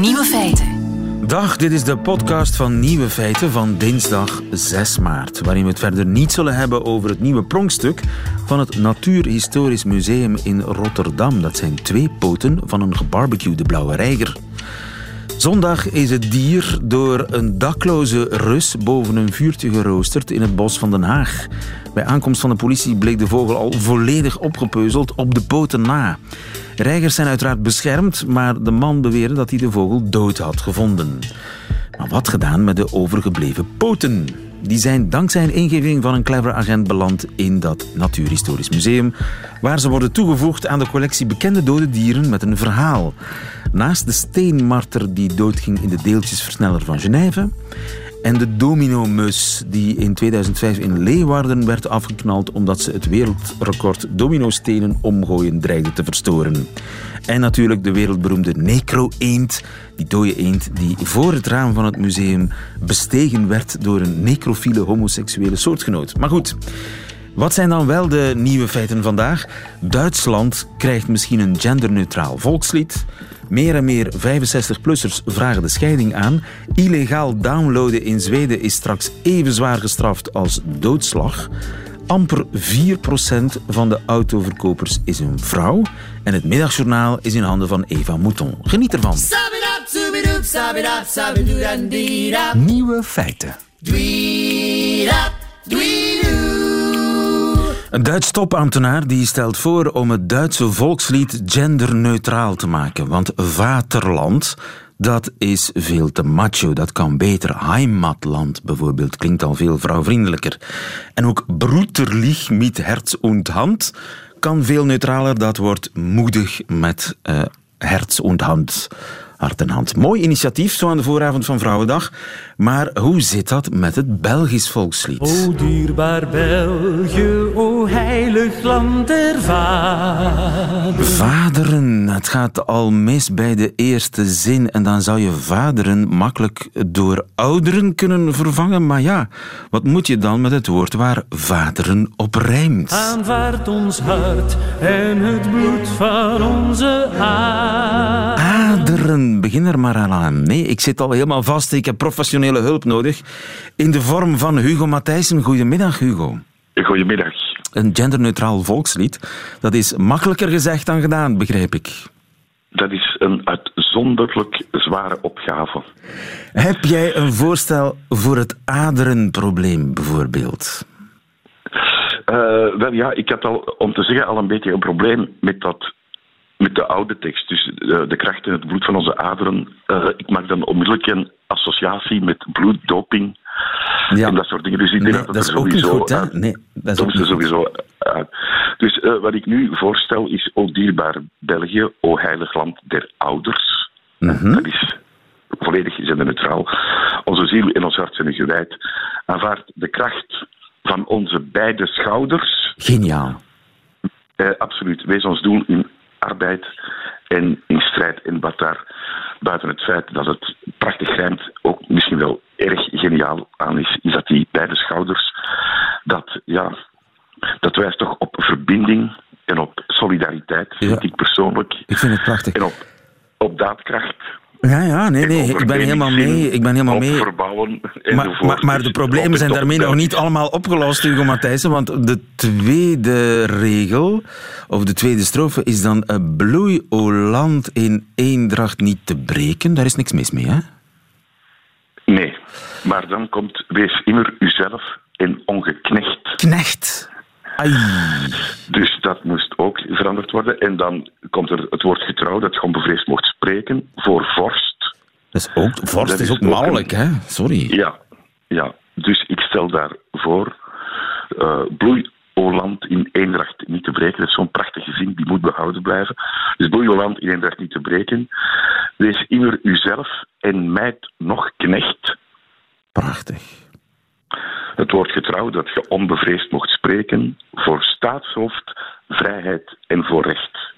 Nieuwe feiten. Dag, dit is de podcast van Nieuwe Feiten van dinsdag 6 maart. Waarin we het verder niet zullen hebben over het nieuwe pronkstuk van het Natuurhistorisch Museum in Rotterdam. Dat zijn twee poten van een gebarbecuede blauwe reiger. Zondag is het dier door een dakloze Rus boven een vuurtje geroosterd in het bos van Den Haag. Bij aankomst van de politie bleek de vogel al volledig opgepeuzeld op de poten na. Reigers zijn uiteraard beschermd, maar de man beweerde dat hij de vogel dood had gevonden. Maar wat gedaan met de overgebleven poten? Die zijn dankzij een ingeving van een clever agent beland in dat Natuurhistorisch Museum, waar ze worden toegevoegd aan de collectie bekende dode dieren met een verhaal. Naast de steenmarter die doodging in de deeltjesversneller van Genève en de dominomus die in 2005 in Leeuwarden werd afgeknald omdat ze het wereldrecord dominostenen omgooien dreigde te verstoren. En natuurlijk de wereldberoemde necro-eend, die dode eend die voor het raam van het museum bestegen werd door een necrofiele homoseksuele soortgenoot. Maar goed, wat zijn dan wel de nieuwe feiten vandaag? Duitsland krijgt misschien een genderneutraal volkslied. Meer en meer 65-plussers vragen de scheiding aan. Illegaal downloaden in Zweden is straks even zwaar gestraft als doodslag. Amper 4% van de autoverkopers is een vrouw. En het middagjournaal is in handen van Eva Mouton. Geniet ervan. Nieuwe feiten. Een Duits topambtenaar die stelt voor om het Duitse volkslied genderneutraal te maken. Want Vaterland, dat is veel te macho. Dat kan beter. Heimatland bijvoorbeeld klinkt al veel vrouwvriendelijker. En ook Broederlich mit Herz und Hand kan veel neutraler. Dat wordt moedig met uh, Herz und Hand hart en hand. Mooi initiatief, zo aan de vooravond van Vrouwendag. Maar hoe zit dat met het Belgisch volkslied? O dierbaar België, o heilig land der vaderen. Vaderen, het gaat al mis bij de eerste zin. En dan zou je vaderen makkelijk door ouderen kunnen vervangen. Maar ja, wat moet je dan met het woord waar vaderen op rijmt? Aanvaard ons hart en het bloed van onze aderen. Aderen, begin er maar aan. Nee, ik zit al helemaal vast. Ik heb professionele hulp nodig. In de vorm van Hugo Matthijssen. Goedemiddag, Hugo. Goedemiddag. Een genderneutraal volkslied. Dat is makkelijker gezegd dan gedaan, begrijp ik. Dat is een uitzonderlijk zware opgave. Heb jij een voorstel voor het aderenprobleem, bijvoorbeeld? Uh, wel ja, ik had al, om te zeggen, al een beetje een probleem met dat met de oude tekst. Dus uh, de kracht in het bloed van onze aderen. Uh, ik maak dan onmiddellijk een associatie met bloeddoping. Ja. En dat soort dingen. Dus ik denk nee, dat, dat is er ook niet sowieso goed, hè? uit- Nee, dat is ook niet sowieso uit. Dus uh, wat ik nu voorstel is, o dierbaar België, o heilig land der ouders. Mhm. Dat is volledig genderneutraal. Onze ziel en ons hart zijn gewijd. Aanvaard de kracht van onze beide schouders. Geniaal. Eh, absoluut. Wees ons doel in arbeid en in strijd. En wat daar buiten het feit dat het prachtig rijmt ook misschien wel erg geniaal aan is, is dat die beide schouders, dat, ja, dat wijst toch op verbinding en op solidariteit, vind Ja. ik persoonlijk. Ik vind het prachtig. En op, op daadkracht. Ja, ja, nee, nee, ik ben helemaal mee. Ik ben helemaal mee. verbouwen Maar, enzovoort. maar, maar de problemen zijn daarmee nog niet allemaal opgelost, Hugo Matthijssen. Want de tweede regel, of de tweede strofe, is dan... eh, bloei, o land, in eendracht niet te breken. Daar is niks mis mee, hè? Nee, maar dan komt wees immer uzelf en ongeknecht. Knecht. Ai. Dus dat moest ook veranderd worden. En dan komt er het woord getrouw, dat je onbevreesd mocht spreken, voor vorst. Dat is ook, vorst Dat is ook mannelijk, hè? Sorry. Ja, ja. Dus ik stel daarvoor, eh bloei, o land, in eendracht niet te breken. Dat is zo'n prachtige zin, die moet behouden blijven. Dus bloei, o land, in eendracht niet te breken. Wees immer uzelf en mijt nog knecht. Prachtig. Het woord getrouw dat je onbevreesd mocht spreken voor staatshoofd, vrijheid en voor recht.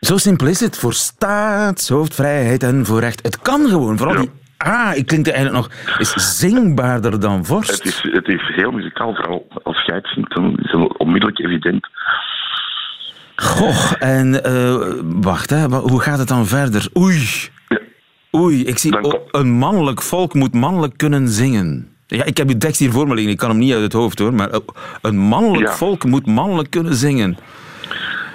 Zo simpel is het. Voor staatshoofd, vrijheid en voor recht. Het kan gewoon. Vooral Ja. die Ah, ik klink eigenlijk nog is zingbaarder dan vorst. Het is, het is heel muzikaal, vooral als jij het zingt, dan is het onmiddellijk evident. Goh, en eh, wacht, hè, hoe gaat het dan verder? Oei. Oei, ik zie oh, een mannelijk volk moet mannelijk kunnen zingen. Ja, ik heb die tekst hier voor me liggen, ik kan hem niet uit het hoofd hoor, maar een mannelijk Ja. volk moet mannelijk kunnen zingen.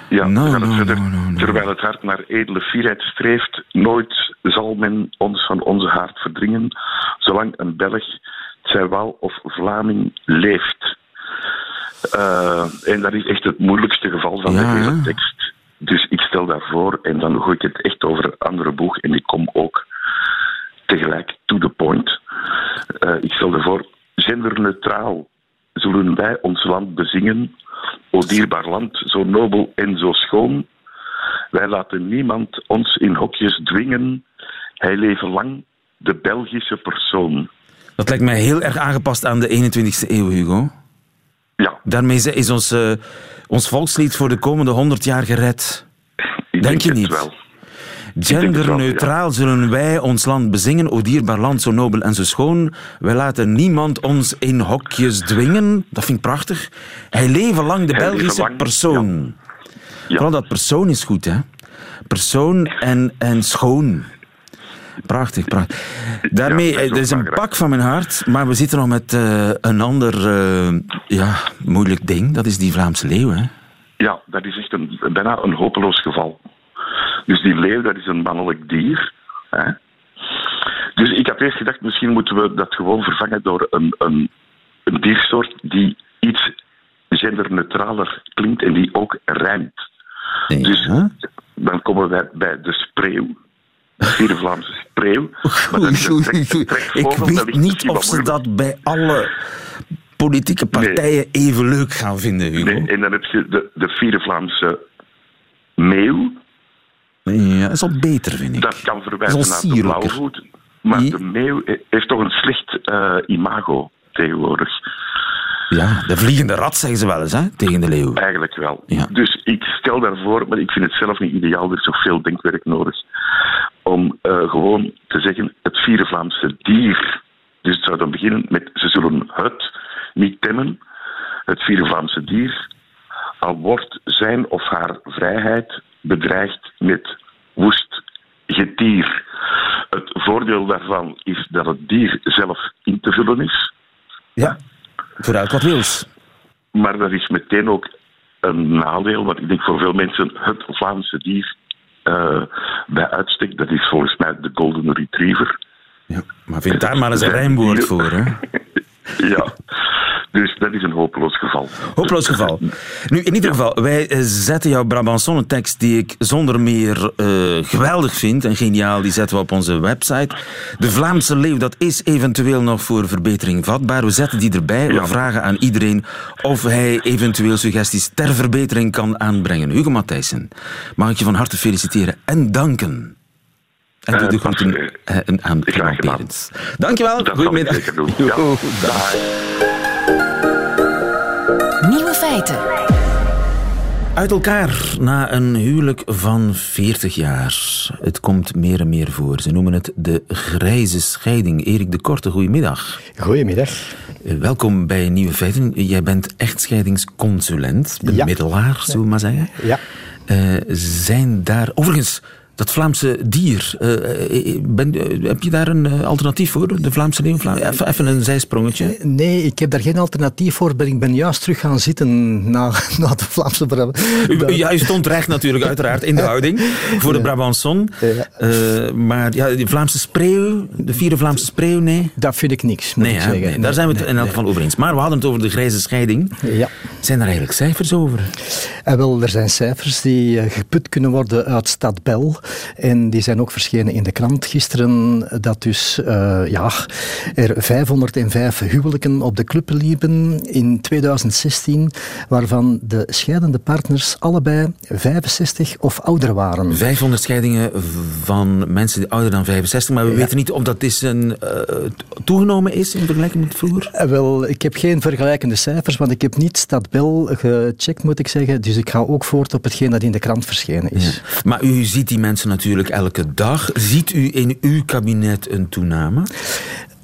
Ja, No, gaan het no, verder. no, no, no. Terwijl het hart naar edele fierheid streeft, nooit zal men ons van onze hart verdringen, zolang een Belg, Terwijl of Vlaming leeft. Eh, en dat is echt het moeilijkste geval van Ja, de hele tekst. Dus ik stel daarvoor en dan gooi ik het echt over een andere boeg en ik kom ook tegelijk to the point. Eh, ik stel ervoor, genderneutraal zullen wij ons land bezingen. O dierbaar land, zo nobel en zo schoon. Wij laten niemand ons in hokjes dwingen. Hij leven lang, de Belgische persoon. Dat lijkt mij heel erg aangepast aan de 21ste eeuw, Hugo. Ja, Daarmee is- ons, eh, ons volkslied voor de komende 100 jaar gered. ik Denk denk je het niet? wel. Genderneutraal zullen wij ons land bezingen, o dierbaar land, zo nobel en zo schoon. Wij laten niemand ons in hokjes dwingen. Dat vind ik prachtig. Hij leven lang de Hij Belgische lang, persoon. Ja. Vooral dat persoon is goed, hè. Persoon en, en schoon. Prachtig, prachtig. Daarmee, Ja, dat is eh, er is een pak van mijn hart, maar we zitten nog met eh, een ander eh, ja, moeilijk ding. Dat is die Vlaamse leeuw, hè. Ja, dat is echt een, bijna een hopeloos geval. Dus die leeuw, dat is een mannelijk dier. Hè? Dus ik had eerst gedacht, misschien moeten we dat gewoon vervangen door een, een, een diersoort die iets genderneutraler klinkt en die ook rijmt. Dus Ja. dan komen wij bij de spreeuw. De Vlaamse spreeuw. Maar dat is een Oei, trek- oei, oei. trekvogel, Ik weet niet of ze dat bij alle politieke partijen even leuk gaan vinden, Hugo. Nee, en dan heb je de, de vierde Vlaamse meeuw. Ja, dat is al beter, vind ik. Dat kan verwijzen naar de blauwvoet. Maar de meeuw he- heeft toch een slecht eh, imago tegenwoordig. Ja, de vliegende rat zeggen ze wel eens, hè, tegen de leeuw. Eigenlijk wel. Ja. Dus ik stel daarvoor, maar ik vind het zelf niet ideaal, er is toch veel denkwerk nodig, om eh, gewoon te zeggen het vierde Vlaamse dier. Dus het zou dan beginnen met ze zullen het niet temmen, het vierde Vlaamse dier, al wordt zijn of haar vrijheid bedreigd met woest getier. Het voordeel daarvan is dat het dier zelf in te vullen is. Ja, vooruit wat wils. Maar dat is meteen ook een nadeel, want ik denk voor veel mensen het Vlaamse dier eh, bij uitstek, dat is volgens mij de Golden Retriever. Ja, maar vind daar maar eens een rijmwoord voor, hè. Ja, dus dat is een hopeloos geval. Hopeloos geval. Nu, in ieder geval, wij eh, zetten jouw Brabançon tekst die ik zonder meer eh, geweldig vind en geniaal, die zetten we op onze website. De Vlaamse leeuw, dat is eventueel nog voor verbetering vatbaar. We zetten die erbij. We Ja. vragen aan iedereen of hij eventueel suggesties ter verbetering kan aanbrengen. Hugo Matthijssen, mag ik je van harte feliciteren en danken. En doe de groeten eh, aan Clement. Berends. Dankjewel. Dat zal ik Goedemiddag. zeker doen. Jo, Ja. dag. Nieuwe feiten. Uit elkaar na een huwelijk van 40 jaar. Het komt meer en meer voor. Ze noemen het de grijze scheiding. Erik de Korte, goedemiddag. Goedemiddag. Eh, Welkom bij Nieuwe Feiten. Jij bent echtscheidingsconsulent, bemiddelaar, zullen we maar zeggen. Ja. Eh, zijn daar... Overigens, dat Vlaamse dier, eh, eh, ben, eh, heb je daar een alternatief voor? De Vlaamse leeuw? Vla- even, even een zijsprongetje. Nee, ik heb daar geen alternatief voor. maar Ik ben juist terug gaan zitten na, na de Vlaamse Brabant. U, ja, u stond recht natuurlijk, uiteraard, in de houding voor de Brabançon. Ja. Eh, maar ja, de Vlaamse spreeuw, de vierde Vlaamse spreeuw, nee. Dat vind ik niks, moet Nee, ik zeggen. nee, daar zijn we het in elk geval over eens. Maar we hadden het over de grijze scheiding. Ja. Zijn er eigenlijk cijfers over? En wel, er zijn cijfers die geput kunnen worden uit Stad Bel. En die zijn ook verschenen in de krant gisteren. Dat dus eh, ja, er 505 huwelijken op de club liepen in 2016. Waarvan de scheidende partners allebei 65 of ouder waren. 500 scheidingen van mensen die ouder dan 65, maar we weten niet of dat is een, eh, toegenomen is in vergelijking met vroeger. Eh, Wel, ik heb geen vergelijkende cijfers, want ik heb niet Stad Bel gecheckt, moet ik zeggen. Dus ik ga ook voort op hetgeen dat in de krant verschenen is. Maar u ziet die mensen natuurlijk elke dag. Ziet u in uw kabinet een toename?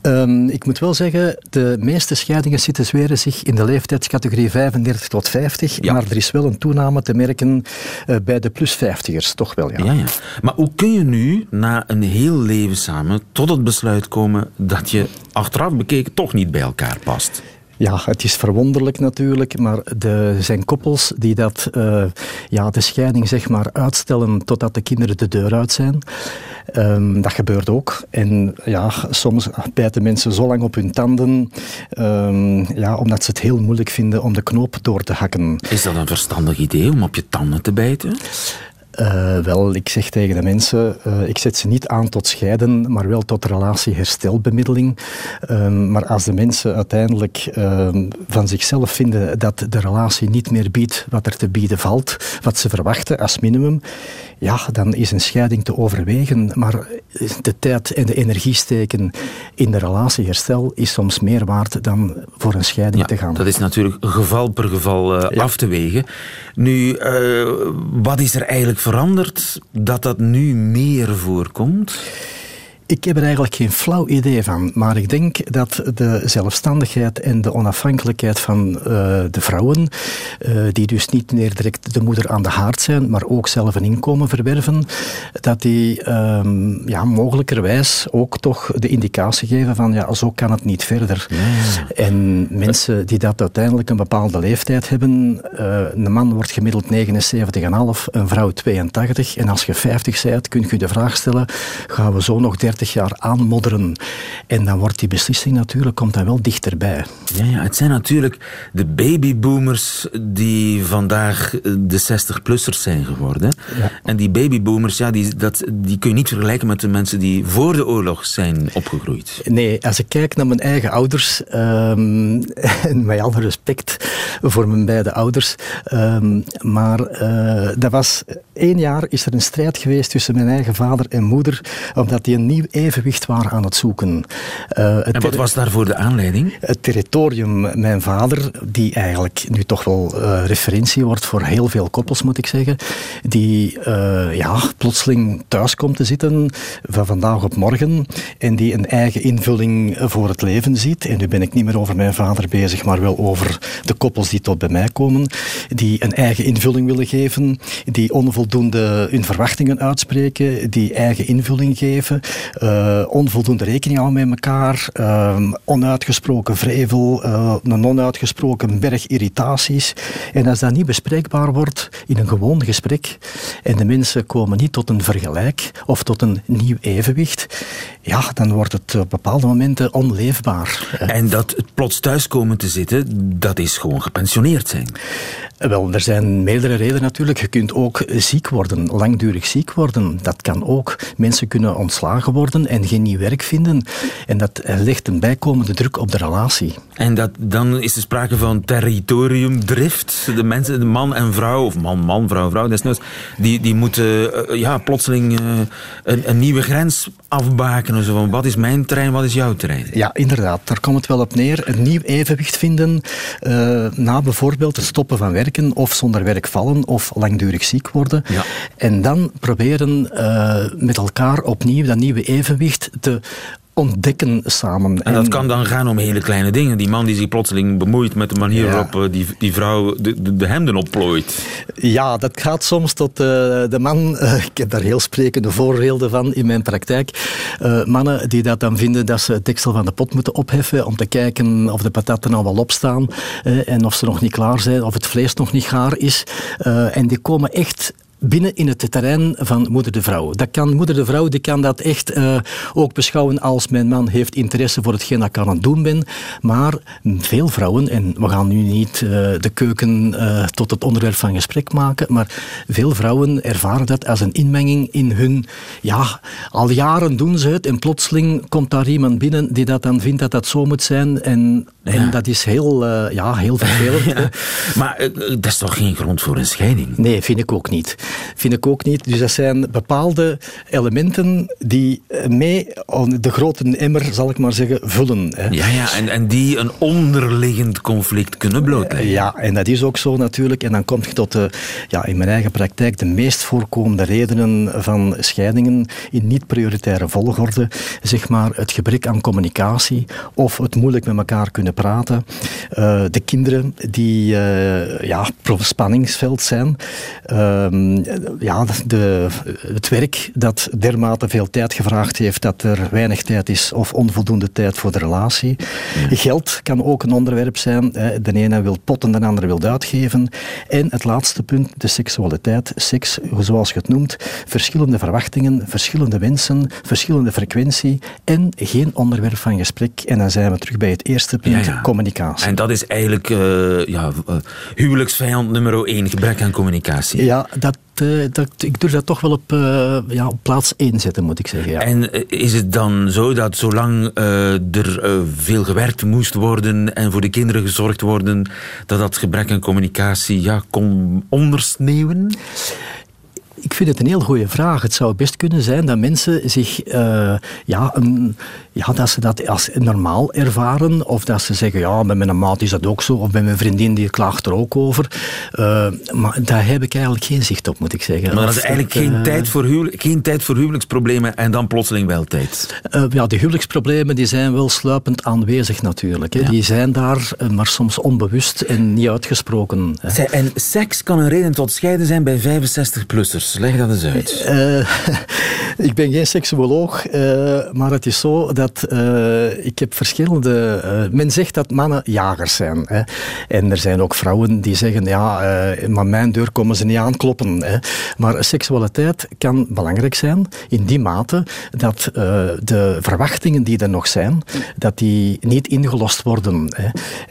Um, ik moet wel zeggen, de meeste scheidingen situeren zich in de leeftijdscategorie 35 tot 50, ja. maar er is wel een toename te merken uh, bij de plus 50ers, toch wel, ja. ja. Ja, Maar hoe kun je nu, na een heel leven samen, tot het besluit komen dat je achteraf bekeken toch niet bij elkaar past? Ja, het is verwonderlijk natuurlijk, maar er zijn koppels die dat, uh, ja, de scheiding zeg maar uitstellen totdat de kinderen de deur uit zijn. Um, dat gebeurt ook. En ja, soms bijten mensen zo lang op hun tanden, um, ja, omdat ze het heel moeilijk vinden om de knoop door te hakken. Is dat een verstandig idee om op je tanden te bijten? Uh, wel, ik zeg tegen de mensen, uh, ik zet ze niet aan tot scheiden, maar wel tot relatieherstelbemiddeling. Uh, maar als de mensen uiteindelijk ehm, van zichzelf vinden dat de relatie niet meer biedt wat er te bieden valt, wat ze verwachten als minimum, ja, dan is een scheiding te overwegen. Maar de tijd en de energie steken in de relatieherstel is soms meer waard dan voor een scheiding te gaan. Dat is natuurlijk geval per geval uh, ja. af te wegen. Nu, wat is er eigenlijk veranderd dat dat nu meer voorkomt? Ik heb er eigenlijk geen flauw idee van, maar ik denk dat de zelfstandigheid en de onafhankelijkheid van uh, de vrouwen, uh, die dus niet meer direct de moeder aan de haard zijn, maar ook zelf een inkomen verwerven, dat die um, ja, mogelijkerwijs ook toch de indicatie geven van ja, zo kan het niet verder. Ja. En mensen die dat uiteindelijk een bepaalde leeftijd hebben, uh, een man wordt gemiddeld 79,5, een vrouw 82, en als je 50 bent, kun je de vraag stellen, gaan we zo nog 30 30 jaar aanmodderen. En dan wordt die beslissing natuurlijk komt dan wel dichterbij. Ja, ja, het zijn natuurlijk de babyboomers die vandaag de 60-plussers zijn geworden. Ja. En die babyboomers, ja, die, dat, die kun je niet vergelijken met de mensen die voor de oorlog zijn opgegroeid. Nee, als ik kijk naar mijn eigen ouders, um, en met alle respect voor mijn beide ouders, um, maar uh, dat was één jaar is er een strijd geweest tussen mijn eigen vader en moeder, omdat die een nieuw evenwicht waren aan het zoeken. Uh, en wat was daarvoor de aanleiding? Het territorium, mijn vader, die eigenlijk nu toch wel uh, referentie wordt voor heel veel koppels, moet ik zeggen, die uh, ja, plotseling thuis komt te zitten van vandaag op morgen en die een eigen invulling voor het leven ziet. En nu ben ik niet meer over mijn vader bezig, maar wel over de koppels die tot bij mij komen, die een eigen invulling willen geven, die onvoldoende hun verwachtingen uitspreken, die eigen invulling geven, uh, onvoldoende rekening houden met elkaar, uh, onuitgesproken vrevel, uh, een onuitgesproken berg irritaties. En als dat niet bespreekbaar wordt in een gewoon gesprek en de mensen komen niet tot een vergelijk of tot een nieuw evenwicht, ja, dan wordt het op bepaalde momenten onleefbaar. En dat het plots thuis komen te zitten, dat is gewoon gepensioneerd zijn. Wel, er zijn meerdere redenen natuurlijk. Je kunt ook ziek worden, langdurig ziek worden. Dat kan ook. Mensen kunnen ontslagen worden en geen nieuw werk vinden. En dat legt een bijkomende druk op de relatie. En dat, dan is er sprake van territoriumdrift. De mensen, de man en vrouw, of man, man, vrouw, vrouw, desnoods, die, die moeten uh, ja, plotseling uh, een, een, nieuwe grens afbakenen. Zo van, wat is mijn terrein, wat is jouw terrein? Ja, inderdaad. Daar komt het wel op neer. Een nieuw evenwicht vinden uh, na bijvoorbeeld het stoppen van werk of zonder werk vallen of langdurig ziek worden. Ja. En dan proberen uh, met elkaar opnieuw dat nieuwe evenwicht te ontdekken samen. En dat kan dan gaan om hele kleine dingen. Die man die zich plotseling bemoeit met de manier waarop eh, die, die vrouw de, de, de, hemden opplooit. Ja, dat gaat soms tot uh, de man... Uh, ik heb daar heel sprekende voorbeelden van in mijn praktijk. mannen die dat dan vinden dat ze het deksel van de pot moeten opheffen om te kijken of de patatten al wel opstaan en of ze nog niet klaar zijn, of het vlees nog niet gaar is. en die komen echt binnen in het terrein van moeder de vrouw. Dat kan, moeder de vrouw die kan dat echt uh, ook beschouwen als mijn man heeft interesse voor hetgeen dat ik aan het doen ben. Maar veel vrouwen, en we gaan nu niet uh, de keuken uh, tot het onderwerp van gesprek maken, maar veel vrouwen ervaren dat als een inmenging in hun, ja, al jaren doen ze het en plotseling komt daar iemand binnen die dat dan vindt dat dat zo moet zijn en En dat is heel, ja, heel vervelend. Maar dat is toch geen grond voor een scheiding? Nee, vind ik ook niet. Vind ik ook niet. Dus dat zijn bepaalde elementen die mee de grote emmer, zal ik maar zeggen, vullen. Hè. Ja, ja en, en die een onderliggend conflict kunnen blootleggen. Ja, en dat is ook zo natuurlijk. En dan kom je tot de, ja, in mijn eigen praktijk de meest voorkomende redenen van scheidingen in niet-prioritaire volgorde. Zeg maar het gebrek aan communicatie of het moeilijk met elkaar kunnen praten. Uh, de kinderen die uh, ja, spanningsveld zijn. Uh, ja, de, het werk dat dermate veel tijd gevraagd heeft dat er weinig tijd is of onvoldoende tijd voor de relatie. Ja. Geld kan ook een onderwerp zijn. De ene wil potten, de andere wil uitgeven. En het laatste punt, de seksualiteit. Seks, zoals je het noemt, verschillende verwachtingen, verschillende wensen, verschillende frequentie en geen onderwerp van gesprek. En dan zijn we terug bij het eerste punt, communicatie. En dat is eigenlijk uh, ja, uh, huwelijksvijand nummer één, gebrek aan communicatie. Ja, dat, dat, ik durf dat toch wel op, ja, op plaats één zetten, moet ik zeggen. Ja. En is het dan zo dat zolang er veel gewerkt moest worden en voor de kinderen gezorgd worden, dat dat gebrek aan communicatie ja, kon ondersneeuwen? Ik vind het een heel goede vraag. Het zou best kunnen zijn dat mensen zich, uh, ja, een, ja, dat ze dat als normaal ervaren, of dat ze zeggen, ja, bij mijn maat is dat ook zo, of bij mijn vriendin die klaagt er ook over. Uh, maar daar heb ik eigenlijk geen zicht op, moet ik zeggen. Maar dat is eigenlijk geen, uh, tijd voor huwelijk, geen tijd voor huwelijksproblemen en dan plotseling wel tijd. ja, de huwelijksproblemen die zijn wel sluipend aanwezig natuurlijk. Hè. Ja. Die zijn daar, maar soms onbewust en niet uitgesproken. Hè. En seks kan een reden tot scheiden zijn bij 65-plussers. Leg dat eens uit. Uh, ik ben geen seksuoloog, uh, maar het is zo dat uh, ik heb verschillende... men zegt dat mannen jagers zijn. Hè. En er zijn ook vrouwen die zeggen, ja, maar mijn deur komen ze niet aankloppen. Hè. Maar seksualiteit kan belangrijk zijn in die mate dat de verwachtingen die er nog zijn, dat die niet ingelost worden. Hè.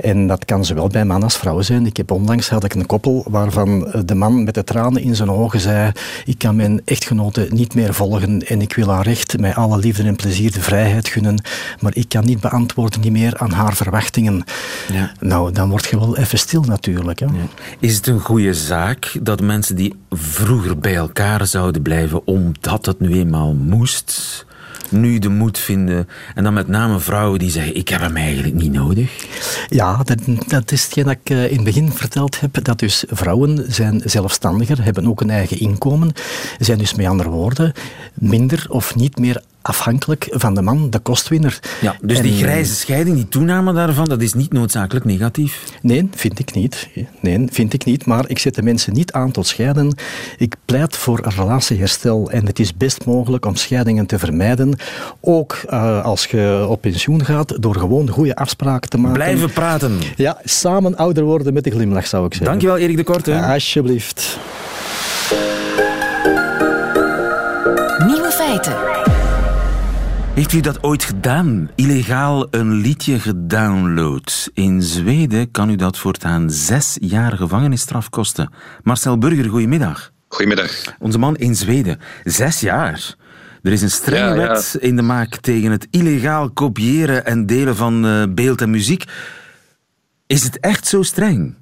En dat kan zowel bij mannen als vrouwen zijn. Ik heb onlangs had ik een koppel waarvan de man met de tranen in zijn ogen zei ik kan mijn echtgenote niet meer volgen en ik wil haar recht, met alle liefde en plezier, de vrijheid gunnen, maar ik kan niet beantwoorden niet meer aan haar verwachtingen. Ja. Nou, dan word je wel even stil natuurlijk. Hè. Ja. Is het een goede zaak dat mensen die vroeger bij elkaar zouden blijven omdat het nu eenmaal moest, nu de moed vinden. En dan met name vrouwen die zeggen, ik heb hem eigenlijk niet nodig. Ja, dat, dat is hetgeen dat ik eh, in het begin verteld heb. Dat dus vrouwen zijn zelfstandiger, hebben ook een eigen inkomen. Zijn dus met andere woorden minder of niet meer afhankelijk van de man, de kostwinner. Ja, dus die grijze scheiding, die toename daarvan, dat is niet noodzakelijk negatief? Nee, vind ik niet. Nee, vind ik niet. Maar ik zet de mensen niet aan tot scheiden. Ik pleit voor een relatieherstel en het is best mogelijk om scheidingen te vermijden. Ook uh, als je op pensioen gaat, door gewoon goede afspraken te maken. Blijven praten. Ja, samen ouder worden met een glimlach, zou ik zeggen. Dankjewel, Erik de Korte. Ja, alsjeblieft. Nieuwe feiten. Heeft u dat ooit gedaan? Illegaal een liedje gedownload. In Zweden kan u dat voortaan zes jaar gevangenisstraf kosten. Marcel Burger, goedemiddag. Goedemiddag. Onze man in Zweden. Zes jaar. Er is een strenge ja, ja. wet in de maak tegen het illegaal kopiëren en delen van uh, beeld en muziek. Is het echt zo streng?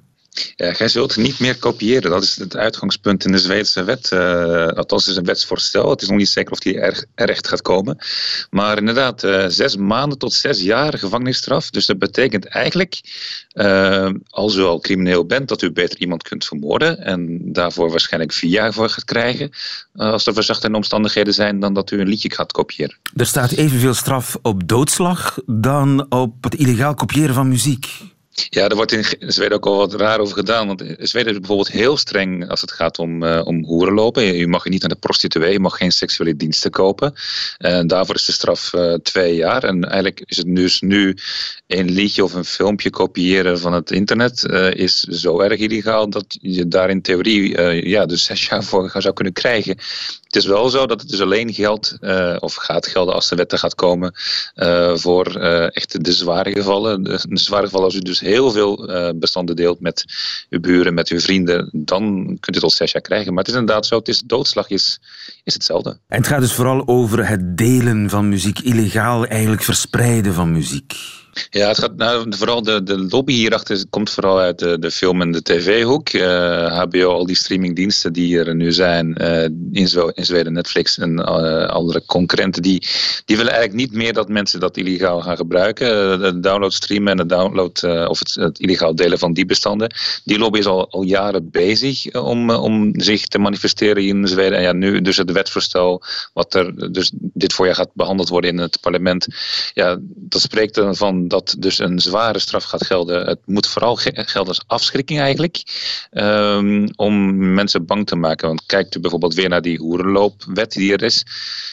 Ja, jij zult niet meer kopiëren. Dat is het uitgangspunt in de Zweedse wet. Uh, althans, is een wetsvoorstel. Het is nog niet zeker of die er, echt gaat komen. Maar inderdaad, uh, zes maanden tot zes jaar gevangenisstraf. Dus dat betekent eigenlijk, uh, als u al crimineel bent, dat u beter iemand kunt vermoorden. En daarvoor waarschijnlijk vier jaar voor gaat krijgen. als er verzachtende omstandigheden zijn, dan dat u een liedje gaat kopiëren. Er staat evenveel straf op doodslag dan op het illegaal kopiëren van muziek. Ja, daar wordt in Zweden ook al wat raar over gedaan. Want Zweden is bijvoorbeeld heel streng als het gaat om, uh, om hoerenlopen. Je mag niet naar de prostituee, je mag geen seksuele diensten kopen. En daarvoor is de straf uh, twee jaar. En eigenlijk is het dus nu een liedje of een filmpje kopiëren van het internet is zo erg illegaal dat je daar in theorie ja, dus zes jaar voor zou kunnen krijgen. Het is wel zo dat het dus alleen geldt, of gaat gelden als de wet er gaat komen, voor echt de zware gevallen. De zware gevallen als u dus heel veel uh, bestanden deelt met uw buren, met uw vrienden, dan kunt u tot zes jaar krijgen. Maar het is inderdaad zo, het is, doodslag is, is hetzelfde. En het gaat dus vooral over het delen van muziek, illegaal eigenlijk verspreiden van muziek. Ja, het gaat, nou, vooral de, de lobby hierachter komt vooral uit de, de film- en de tv-hoek. HBO, eh, al die streamingdiensten die er nu zijn uh, in, in Zweden, Netflix en uh, andere concurrenten, die, die willen eigenlijk niet meer dat mensen dat illegaal gaan gebruiken. De download streamen en het download of het, het, illegaal delen van die bestanden. Die lobby is al, al jaren bezig om, om zich te manifesteren in Zweden. En ja, nu dus het wetsvoorstel, wat er dus dit voorjaar gaat behandeld worden in het parlement. Ja, dat spreekt van dat dus een zware straf gaat gelden. Het moet vooral gelden als afschrikking eigenlijk. Um, om mensen bang te maken. Want kijkt u bijvoorbeeld weer naar die hoerenloopwet die er is.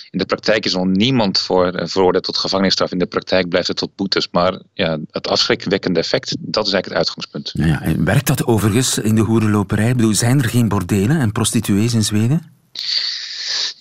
In de praktijk is nog niemand voor, eh, veroordeeld tot gevangenisstraf. In de praktijk blijft het tot boetes. Maar ja, het afschrikwekkende effect, dat is eigenlijk het uitgangspunt. Ja, en werkt dat overigens in de hoerenloperij? Ik bedoel, zijn er geen bordelen en prostituees in Zweden?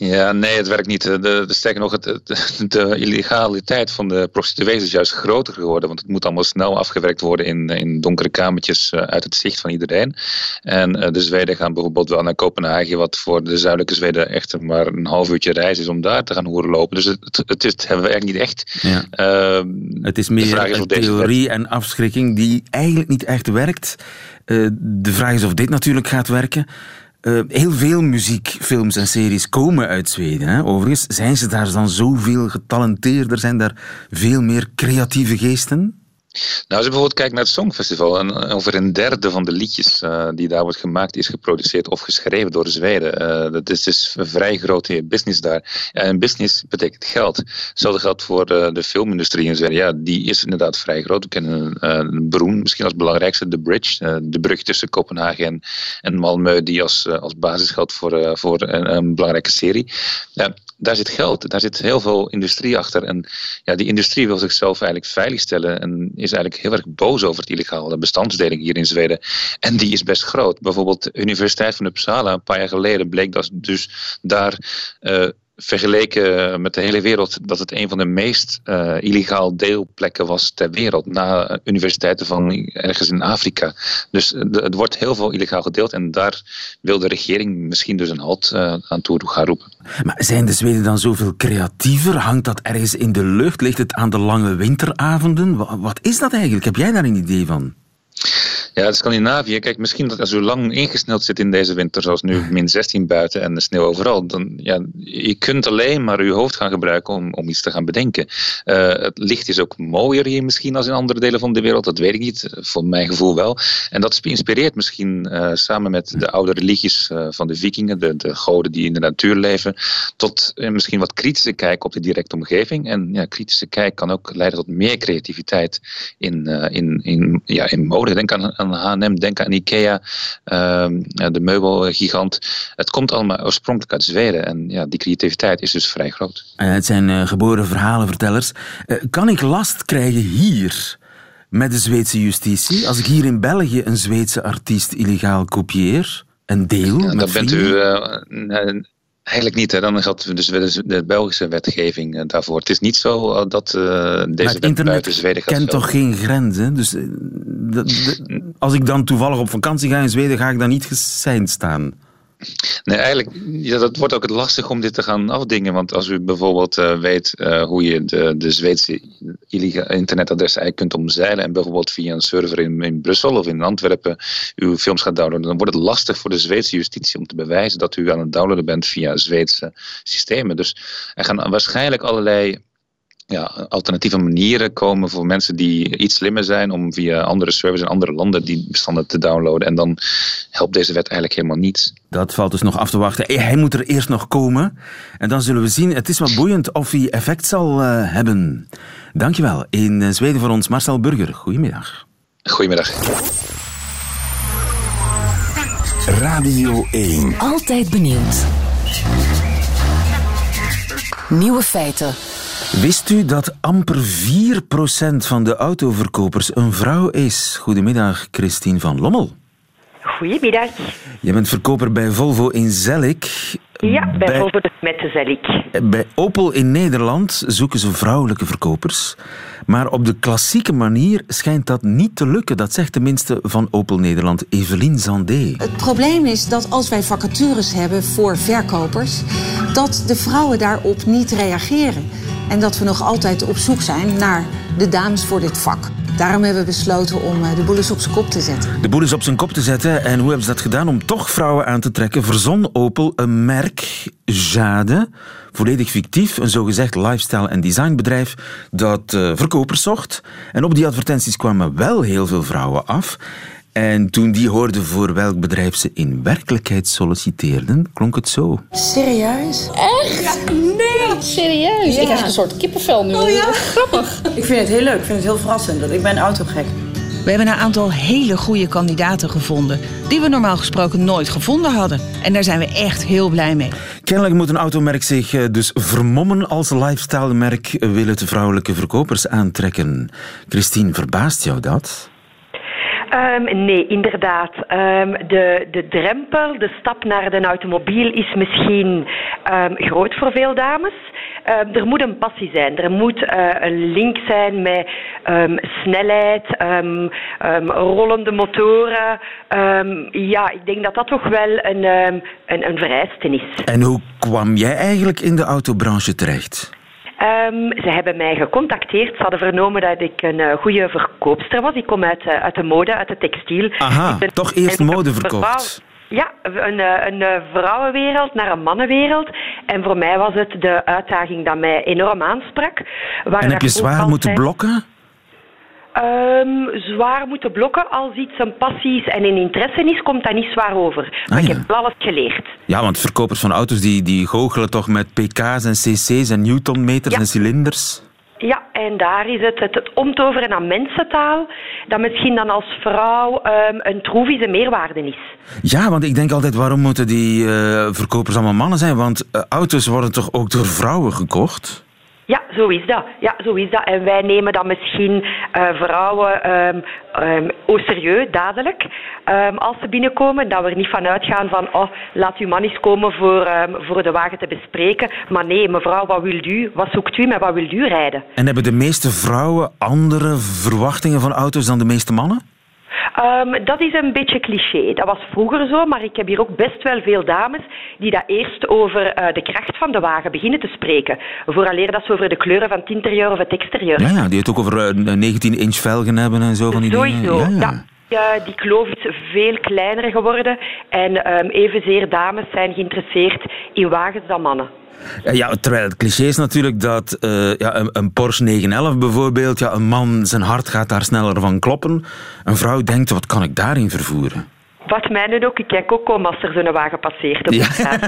Ja, nee, het werkt niet. De, de, sterker nog, het, de illegaliteit van de prostituees is juist groter geworden. Want het moet allemaal snel afgewerkt worden in, in donkere kamertjes eh, uit het zicht van iedereen. En de Zweden gaan bijvoorbeeld wel naar Kopenhagen, wat voor de zuidelijke Zweden echt maar een half uurtje reis is om daar te gaan horen lopen. Dus het, het, is, het hebben we eigenlijk niet echt. Ja. Uh, het is meer een theorie en afschrikking die eigenlijk niet echt werkt. Uh, de vraag is of dit natuurlijk gaat werken. Uh, heel veel muziekfilms en series komen uit Zweden. Hè? Overigens, zijn ze daar dan zoveel getalenteerder? Zijn daar veel meer creatieve geesten? Nou, als je bijvoorbeeld kijkt naar het Songfestival, en over een derde van de liedjes uh, die daar wordt gemaakt is geproduceerd of geschreven door Zweden. Uh, dat is dus een vrij grote business daar. en business betekent geld. Hetzelfde geldt voor uh, de filmindustrie in Zweden. Ja, die is inderdaad vrij groot. We kennen een Broen, misschien als belangrijkste, de bridge, de brug tussen Kopenhagen en, en Malmö, die als, als basis geldt voor, voor een, een belangrijke serie. Daar zit geld, daar zit heel veel industrie achter. En ja, die industrie wil zichzelf eigenlijk veiligstellen en is eigenlijk heel erg boos over het illegale bestandsdeling hier in Zweden. En die is best groot. Bijvoorbeeld de Universiteit van Uppsala, een paar jaar geleden, bleek dat dus daar uh, vergeleken met de hele wereld dat het een van de meest uh, illegaal deelplekken was ter wereld. Na universiteiten van ergens in Afrika. Dus het wordt heel veel illegaal gedeeld en daar wil de regering misschien dus een halt uh, aan toe gaan roepen. Maar zijn de Zweden dan zoveel creatiever? Hangt dat ergens in de lucht? Ligt het aan de lange winteravonden? Wat is dat eigenlijk? Heb jij daar een idee van? Ja, Scandinavië, kijk, misschien dat als u lang ingesneld zit in deze winter, zoals nu min 16 buiten en de sneeuw overal, dan ja, je kunt alleen maar uw hoofd gaan gebruiken om, om iets te gaan bedenken. Uh, het licht is ook mooier hier misschien als in andere delen van de wereld, dat weet ik niet, voor mijn gevoel wel. En dat inspireert misschien uh, samen met de oude religies uh, van de vikingen, de, de goden die in de natuur leven, tot misschien wat kritische kijk op de directe omgeving. En ja, kritische kijk kan ook leiden tot meer creativiteit in, in, in, ja, in mode. Denk aan aan H&M, denk aan Ikea, ehm, de meubelgigant. Het komt allemaal oorspronkelijk uit Zweden en ja, die creativiteit is dus vrij groot. Uh, het zijn uh, geboren verhalenvertellers. Uh, kan ik last krijgen hier met de Zweedse justitie als ik hier in België een Zweedse artiest illegaal kopieer? en deel? Ja, dan bent u Eigenlijk niet. Hè. Dan geldt dus de Belgische wetgeving eh, daarvoor. Het is niet zo eh, dat uh, deze wet buiten Zweden gaat kent toch geen grenzen? Dus als ik dan toevallig op vakantie ga in Zweden, ga ik dan niet geseind staan? Nee, eigenlijk, ja, dat wordt ook het lastig om dit te gaan afdingen. Want als u bijvoorbeeld uh, weet uh, hoe je de, de Zweedse internetadres eigenlijk kunt omzeilen en bijvoorbeeld via een server in, in Brussel of in Antwerpen uw films gaat downloaden, dan wordt het lastig voor de Zweedse justitie om te bewijzen dat u aan het downloaden bent via Zweedse systemen. Dus er gaan waarschijnlijk allerlei ja, alternatieve manieren komen voor mensen die iets slimmer zijn om via andere servers in andere landen die bestanden te downloaden. En dan helpt deze wet eigenlijk helemaal niets. Dat valt dus nog af te wachten. Hij moet er eerst nog komen. En dan zullen we zien. Het is wat boeiend of hij effect zal uh, hebben. Dankjewel. In eh, Zweden voor ons Marcel Burger. Goedemiddag. Goedemiddag. Radio 1. Altijd benieuwd. Nieuwe feiten. Wist u dat amper 4% van de autoverkopers een vrouw is? Goedemiddag, Christine van Lommel. Goedemiddag. Je bent verkoper bij Volvo in Zellik. Ja, bij, bij Volvo met de Zellik. Bij Opel in Nederland zoeken ze vrouwelijke verkopers. Maar op de klassieke manier schijnt dat niet te lukken. Dat zegt tenminste van Opel Nederland Evelien Zandé. Het probleem is dat als wij vacatures hebben voor verkopers... dat de vrouwen daarop niet reageren. En dat we nog altijd op zoek zijn naar de dames voor dit vak. Daarom hebben we besloten om eh, de boel eens op zijn kop te zetten. De boel eens op zijn kop te zetten. En hoe hebben ze dat gedaan om toch vrouwen aan te trekken? Verzon Opel een merk, Jade, volledig fictief, een zogezegd lifestyle- en designbedrijf dat uh, verkopers zocht. En op die advertenties kwamen wel heel veel vrouwen af. En toen die hoorden voor welk bedrijf ze in werkelijkheid solliciteerden, klonk het zo. Serieus? Echt? Ja, nee. Serieus? Ik heb een soort kippenvel nu. Oh ja? Grappig. Ik vind het heel leuk. Ik vind het heel verrassend. Ik ben autogek. We hebben een aantal hele goede kandidaten gevonden, die we normaal gesproken nooit gevonden hadden. En daar zijn we echt heel blij mee. Kennelijk moet een automerk zich eh, dus vermommen als lifestyle-merk, willen de vrouwelijke verkopers aantrekken. Christine, verbaast jou dat? Um, nee, inderdaad. Um, de, de drempel, de stap naar de automobiel is misschien um, groot voor veel dames. er moet een passie zijn. Er moet uh, een link zijn met snelheid, rollende motoren. ja, ik denk dat dat toch wel een, een, een vereiste is. En hoe kwam jij eigenlijk in de autobranche terecht? Um, ze hebben mij gecontacteerd. Ze hadden vernomen dat ik een uh, goede verkoopster was. Ik kom uit, uh, uit de mode, uit de textiel. Aha, toch eerst mode verkocht. Ja, een, eh, een, vrouwenwereld naar een mannenwereld. En voor mij was het de uitdaging dat mij enorm aansprak. en heb je zwaar moeten blokken? Um, zwaar moeten blokken als iets een passie is en een interesse is, komt dat niet zwaar over. Maar ah, ik heb alles geleerd. Ja, want verkopers van auto's die, die goochelen toch met pk's en cc's en newtonmeters en cilinders? Ja, en daar is het, het, het omtoveren naar mensentaal, dat misschien dan als vrouw um, een troevische meerwaarde is. Ja, want ik denk altijd, waarom moeten die uh, verkopers allemaal mannen zijn? Want uh, auto's worden toch ook door vrouwen gekocht? Ja, zo is dat. Ja, zo is dat. En wij nemen dan misschien uh, vrouwen um, um, au serieus, dadelijk, um, als ze binnenkomen. Dat we er niet van uitgaan van, oh, laat uw man eens komen voor, voor de wagen te bespreken. Maar nee, mevrouw, wat wilt u? Wat zoekt u met wat wilt u rijden? En hebben de meeste vrouwen andere verwachtingen van auto's dan de meeste mannen? Um, dat is een beetje cliché. Dat was vroeger zo, maar ik heb hier ook best wel veel dames die dat eerst over uh, de kracht van de wagen beginnen te spreken. Vooraleer dat ze over de kleuren van het interieur of het exterieur. Ja, ja die het ook over uh, 19 inch velgen hebben en zo van die Sowieso, dingen. Ja, ja. ja. die kloof is veel kleiner geworden en um, evenzeer dames zijn geïnteresseerd in wagens dan mannen. Ja, terwijl het cliché is natuurlijk dat uh, ja, een, een, Porsche 911 bijvoorbeeld, ja, een man, zijn hart gaat daar sneller van kloppen. Een vrouw denkt, wat kan ik daarin vervoeren? Wat mij ook, ik kijk ook om als er zo'n wagen passeert. Op ja.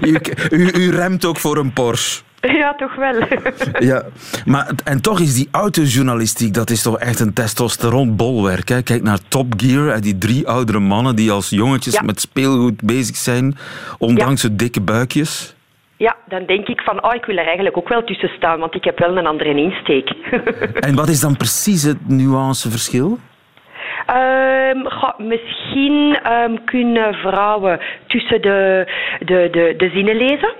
u, u, u remt ook voor een Porsche. Ja, toch wel. ja, maar en toch is die autojournalistiek, dat is toch echt een testosteronbolwerk. Hè? Kijk naar Top Gear, die drie oudere mannen die als jongetjes ja. met speelgoed bezig zijn, ondanks ja. hun dikke buikjes. Ja, dan denk ik van, oh, ik wil er eigenlijk ook wel tussen staan, want ik heb wel een andere insteek. en wat is dan precies het nuanceverschil? Um, goh, misschien um, kunnen vrouwen tussen de, de, de, de zinnen lezen,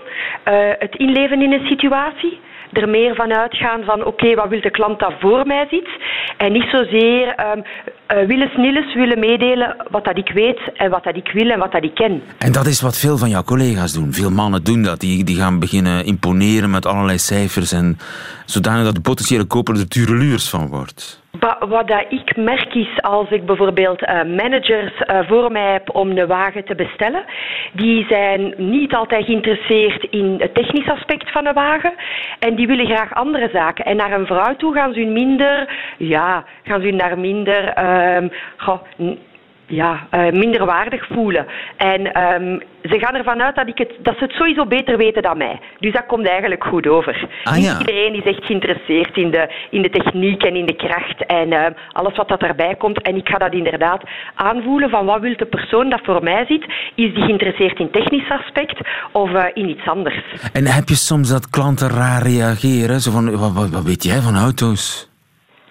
uh, het inleven in een situatie er meer van uitgaan van oké, wat wil de klant dat voor mij ziet? En niet zozeer um, uh, willen snilles willen meedelen wat dat ik weet en wat dat ik wil en wat dat ik ken. En dat is wat veel van jouw collega's doen. Veel mannen doen dat. Die, die gaan beginnen imponeren met allerlei cijfers en zodanig dat de potentiële koper er tureluurs van wordt. Wat ik merk is als ik bijvoorbeeld uh, managers uh, voor mij heb om een wagen te bestellen, die zijn niet altijd geïnteresseerd in het technisch aspect van een wagen en die willen graag andere zaken. En naar een vrouw toe gaan ze minder, ja, gaan ze naar minder, um, goh, ja, uh, minder waardig voelen. En um, ze gaan ervan uit dat, ik het, dat ze het sowieso beter weten dan mij. Dus dat komt eigenlijk goed over. Ah, ja. Iedereen is echt geïnteresseerd in de, in de techniek en in de kracht en uh, alles wat dat daarbij komt. En ik ga dat inderdaad aanvoelen van wat wil de persoon dat voor mij ziet. Is die geïnteresseerd in technisch aspect of uh, in iets anders? En heb je soms dat klanten raar reageren? Zo van, wat, wat, wat weet jij van auto's?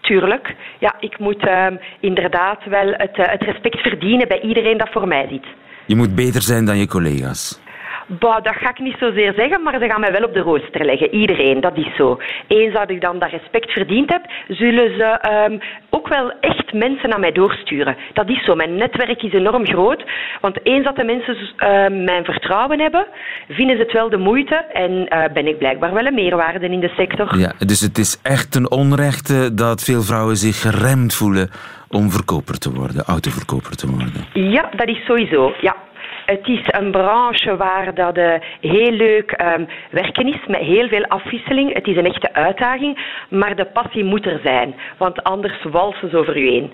Tuurlijk. Ja, ik moet uh, inderdaad wel het, uh, het respect verdienen bij iedereen dat voor mij ziet. Je moet beter zijn dan je collega's. Bah, dat ga ik niet zozeer zeggen, maar ze gaan mij wel op de rooster leggen. Iedereen, dat is zo. Eens dat ik dan dat respect verdiend heb, zullen ze um, ook wel echt mensen naar mij doorsturen. Dat is zo. Mijn netwerk is enorm groot. Want eens dat de mensen uh, mijn vertrouwen hebben, vinden ze het wel de moeite en uh, ben ik blijkbaar wel een meerwaarde in de sector. Ja, dus het is echt een onrechte dat veel vrouwen zich geremd voelen om verkoper te worden, autoverkoper te worden. Ja, dat is sowieso. Ja. Het is een branche waar dat uh, heel leuk um, werken is, met heel veel afwisseling. Het is een echte uitdaging, maar de passie moet er zijn, want anders walsen ze over u heen.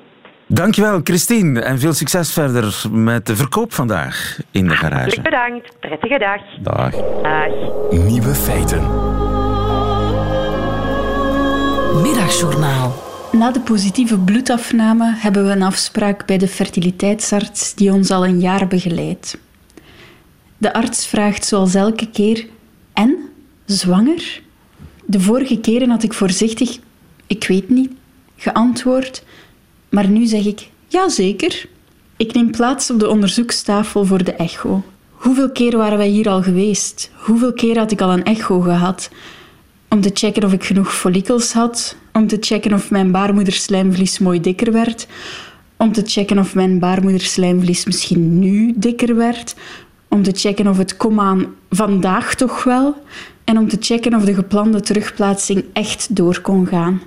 Dankjewel, Christine. En veel succes verder met de verkoop vandaag in de garage. Hartelijk bedankt. Prettige dag. Dag. Dag. Nieuwe feiten. Middagjournaal. Na de positieve bloedafname hebben we een afspraak bij de fertiliteitsarts die ons al een jaar begeleidt. De arts vraagt zoals elke keer: En? Zwanger? De vorige keren had ik voorzichtig: Ik weet niet, geantwoord, maar nu zeg ik: Ja, zeker. Ik neem plaats op de onderzoekstafel voor de echo. Hoeveel keer waren wij hier al geweest? Hoeveel keer had ik al een echo gehad? Om te checken of ik genoeg follikels had, om te checken of mijn baarmoederslijmvlies mooi dikker werd, om te checken of mijn baarmoederslijmvlies misschien nu dikker werd, om te checken of het komaan vandaag toch wel en om te checken of de geplande terugplaatsing echt door kon gaan.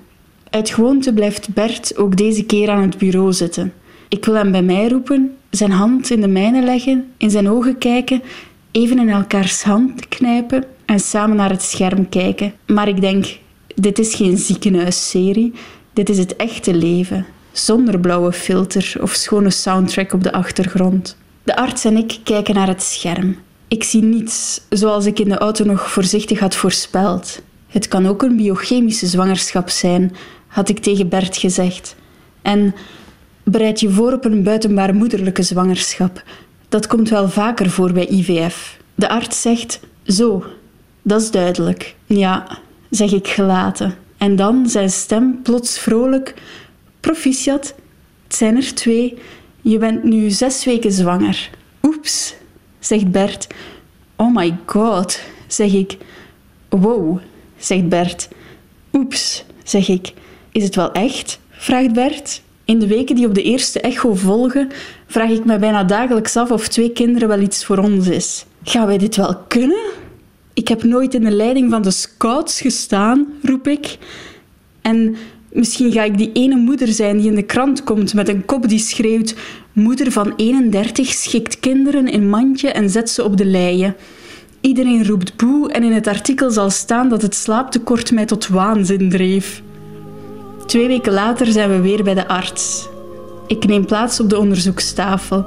Uit gewoonte blijft Bert ook deze keer aan het bureau zitten. Ik wil hem bij mij roepen, zijn hand in de mijne leggen, in zijn ogen kijken, even in elkaars hand knijpen en samen naar het scherm kijken. Maar ik denk, dit is geen ziekenhuisserie, dit is het echte leven, zonder blauwe filter of schone soundtrack op de achtergrond. De arts en ik kijken naar het scherm. Ik zie niets, zoals ik in de auto nog voorzichtig had voorspeld. Het kan ook een biochemische zwangerschap zijn, had ik tegen Bert gezegd. En bereid je voor op een buitenbaar moederlijke zwangerschap. Dat komt wel vaker voor bij IVF. De arts zegt: Zo, dat is duidelijk. Ja, zeg ik gelaten. En dan zijn stem plots vrolijk: Proficiat, het zijn er twee. Je bent nu zes weken zwanger. Oeps, zegt Bert. Oh my god, zeg ik. Wow, zegt Bert. Oeps, zeg ik. Is het wel echt? vraagt Bert. In de weken die op de eerste echo volgen, vraag ik me bijna dagelijks af of twee kinderen wel iets voor ons is. Gaan wij dit wel kunnen? Ik heb nooit in de leiding van de scouts gestaan, roep ik. En misschien ga ik die ene moeder zijn die in de krant komt met een kop die schreeuwt: Moeder van 31 schikt kinderen in mandje en zet ze op de leien. Iedereen roept boe en in het artikel zal staan dat het slaaptekort mij tot waanzin dreef. Twee weken later zijn we weer bij de arts. Ik neem plaats op de onderzoekstafel.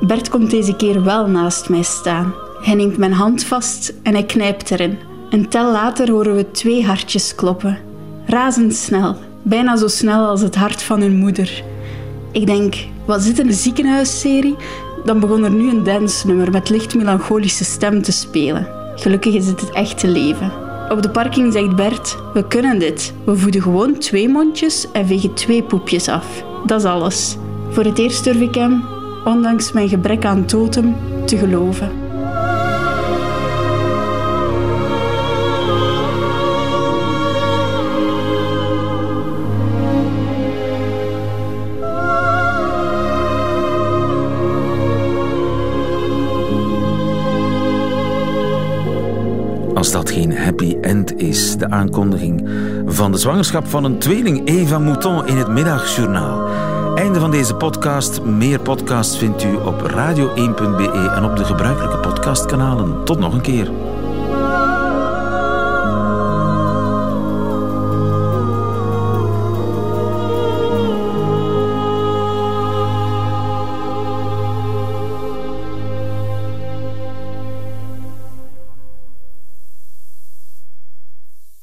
Bert komt deze keer wel naast mij staan. Hij neemt mijn hand vast en hij knijpt erin. Een tel later horen we twee hartjes kloppen. Razendsnel, bijna zo snel als het hart van hun moeder. Ik denk, wat zit in een ziekenhuisserie? Dan begon er nu een dansnummer met licht melancholische stem te spelen. Gelukkig is het het echte leven. Op de parking zegt Bert: We kunnen dit. We voeden gewoon twee mondjes en vegen twee poepjes af. Dat is alles. Voor het eerst durf ik hem, ondanks mijn gebrek aan totem, te geloven. Is, de aankondiging van de zwangerschap van een tweeling Eva Mouton in het middagjournaal. Einde van deze podcast. Meer podcasts vindt u op radio1.be en op de gebruikelijke podcastkanalen. Tot nog een keer.